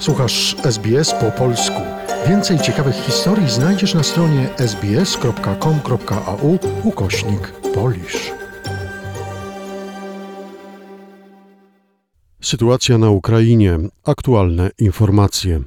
Słuchasz SBS po polsku. Więcej ciekawych historii znajdziesz na stronie sbs.com.au ukośnik polisz. Sytuacja na Ukrainie. Aktualne informacje.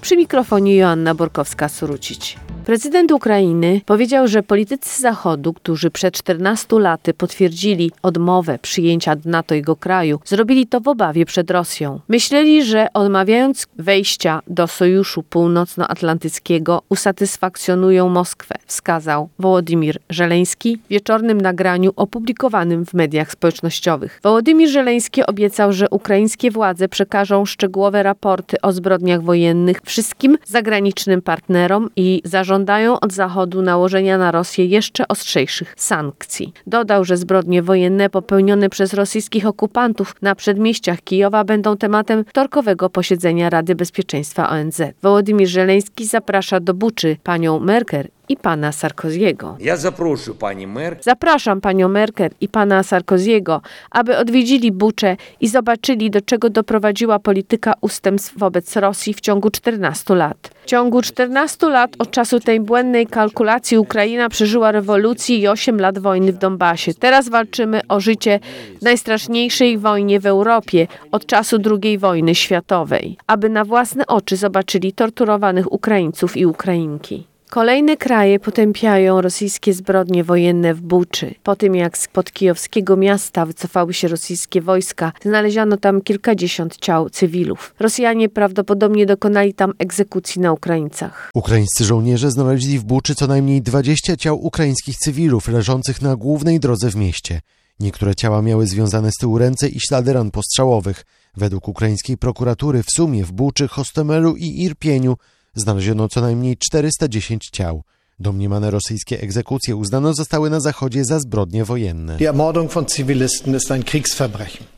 Przy mikrofonie Joanna Borkowska-Surucić. Prezydent Ukrainy powiedział, że politycy Zachodu, którzy przed 14 laty potwierdzili odmowę przyjęcia NATO jego kraju, zrobili to w obawie przed Rosją. Myśleli, że odmawiając wejścia do Sojuszu Północnoatlantyckiego usatysfakcjonują Moskwę, wskazał Wołodymir Żeleński w wieczornym nagraniu opublikowanym w mediach społecznościowych. Wołodymir Żeleński obiecał, że ukraińskie władze przekażą szczegółowe raporty o zbrodniach wojennych wszystkim zagranicznym partnerom i zarządom żądają od Zachodu nałożenia na Rosję jeszcze ostrzejszych sankcji. Dodał, że zbrodnie wojenne popełnione przez rosyjskich okupantów na przedmieściach Kijowa będą tematem wtorkowego posiedzenia Rady Bezpieczeństwa ONZ. Wołodymir Żeleński zaprasza do Buczy panią Merkel i pana Sarkoziego. Ja zaproszę pani. Zapraszam panią Merkel i pana Sarkoziego, aby odwiedzili Buczę i zobaczyli, do czego doprowadziła polityka ustępstw wobec Rosji w ciągu 14 lat. W ciągu 14 lat od czasu tej błędnej kalkulacji Ukraina przeżyła rewolucję i 8 lat wojny w Donbasie. Teraz walczymy o życie w najstraszniejszej wojnie w Europie od czasu II wojny światowej, aby na własne oczy zobaczyli torturowanych Ukraińców i Ukrainki. Kolejne kraje potępiają rosyjskie zbrodnie wojenne w Buczy. Po tym jak spod kijowskiego miasta wycofały się rosyjskie wojska, znaleziono tam kilkadziesiąt ciał cywilów. Rosjanie prawdopodobnie dokonali tam egzekucji na Ukraińcach. Ukraińscy żołnierze znaleźli w Buczy co najmniej 20 ciał ukraińskich cywilów leżących na głównej drodze w mieście. Niektóre ciała miały związane z tyłu ręce i ślady ran postrzałowych. Według ukraińskiej prokuratury w sumie w Buczy, Hostomelu i Irpieniu znaleziono co najmniej 410 ciał. Domniemane rosyjskie egzekucje uznano zostały na Zachodzie za zbrodnie wojenne.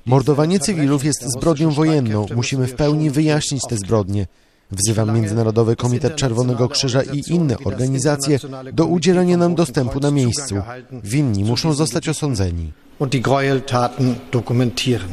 Mordowanie cywilów jest zbrodnią wojenną. Musimy w pełni wyjaśnić te zbrodnie. Wzywam Międzynarodowy Komitet Czerwonego Krzyża i inne organizacje do udzielenia nam dostępu na miejscu. Winni muszą zostać osądzeni.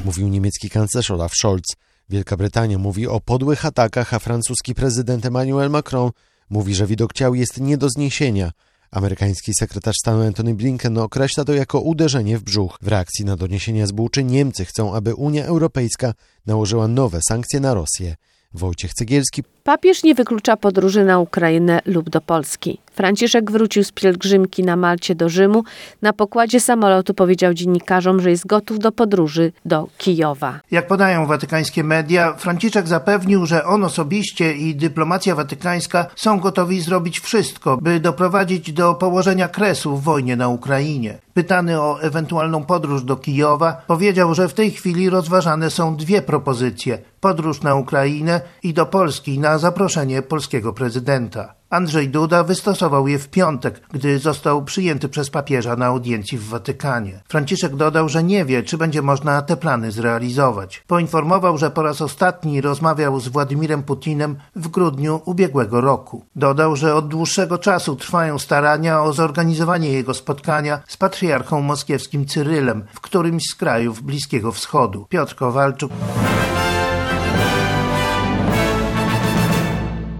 Mówił niemiecki kanclerz Olaf Scholz. Wielka Brytania mówi o podłych atakach, a francuski prezydent Emmanuel Macron mówi, że widok ciał jest nie do zniesienia. Amerykański sekretarz stanu Antony Blinken określa to jako uderzenie w brzuch. W reakcji na doniesienia z Niemcy chcą, aby Unia Europejska nałożyła nowe sankcje na Rosję. Wojciech Cegielski. Papież nie wyklucza podróży na Ukrainę lub do Polski. Franciszek wrócił z pielgrzymki na Malcie do Rzymu. Na pokładzie samolotu powiedział dziennikarzom, że jest gotów do podróży do Kijowa. Jak podają watykańskie media, Franciszek zapewnił, że on osobiście i dyplomacja watykańska są gotowi zrobić wszystko, by doprowadzić do położenia kresu w wojnie na Ukrainie. Pytany o ewentualną podróż do Kijowa, powiedział, że w tej chwili rozważane są dwie propozycje: podróż na Ukrainę i do Polski na zaproszenie polskiego prezydenta. Andrzej Duda wystosował je w piątek, gdy został przyjęty przez papieża na audiencji w Watykanie. Franciszek dodał, że nie wie, czy będzie można te plany zrealizować. Poinformował, że po raz ostatni rozmawiał z Władimirem Putinem w grudniu ubiegłego roku. Dodał, że od dłuższego czasu trwają starania o zorganizowanie jego spotkania z patriarchą moskiewskim Cyrylem w którymś z krajów Bliskiego Wschodu. Piotr Kowalczuk.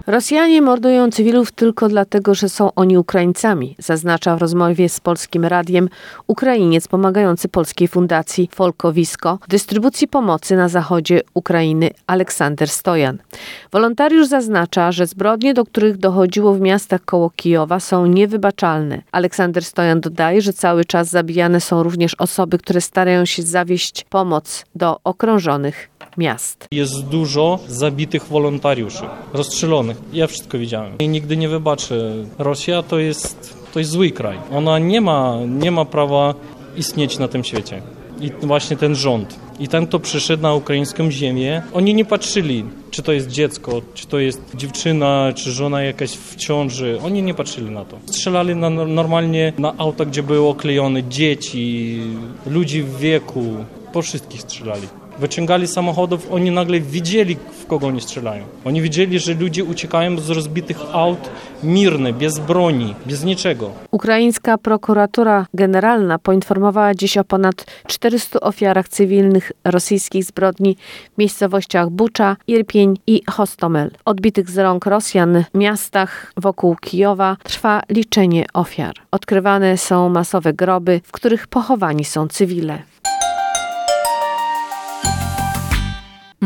Rosjanie mordują cywilów tylko dlatego, że są oni Ukraińcami, zaznacza w rozmowie z polskim radiem Ukrainiec pomagający polskiej fundacji Folkowisko w dystrybucji pomocy na zachodzie Ukrainy Aleksander Stojan. Wolontariusz zaznacza, że zbrodnie, do których dochodziło w miastach koło Kijowa są niewybaczalne. Aleksander Stojan dodaje, że cały czas zabijane są również osoby, które starają się zawieść pomoc do okrążonych miast. Jest dużo zabitych wolontariuszy, rozstrzelonych. Ja wszystko widziałem. I nigdy nie wybaczę. Rosja to jest, to jest zły kraj. Ona nie ma, nie ma prawa istnieć na tym świecie. I właśnie ten rząd. I ten, kto przyszedł na ukraińską ziemię, oni nie patrzyli, czy to jest dziecko, czy to jest dziewczyna, czy żona jakaś w ciąży. Oni nie patrzyli na to. Strzelali na, normalnie na auta, gdzie były oklejone dzieci, ludzi w wieku. Po wszystkich strzelali. Wyciągali samochodów, oni nagle widzieli, w kogo oni strzelają. Oni widzieli, że ludzie uciekają z rozbitych aut mirne, bez broni, bez niczego. Ukraińska prokuratura generalna poinformowała dziś o ponad 400 ofiarach cywilnych rosyjskich zbrodni w miejscowościach Bucza, Irpień i Hostomel. Odbitych z rąk Rosjan w miastach wokół Kijowa trwa liczenie ofiar. Odkrywane są masowe groby, w których pochowani są cywile.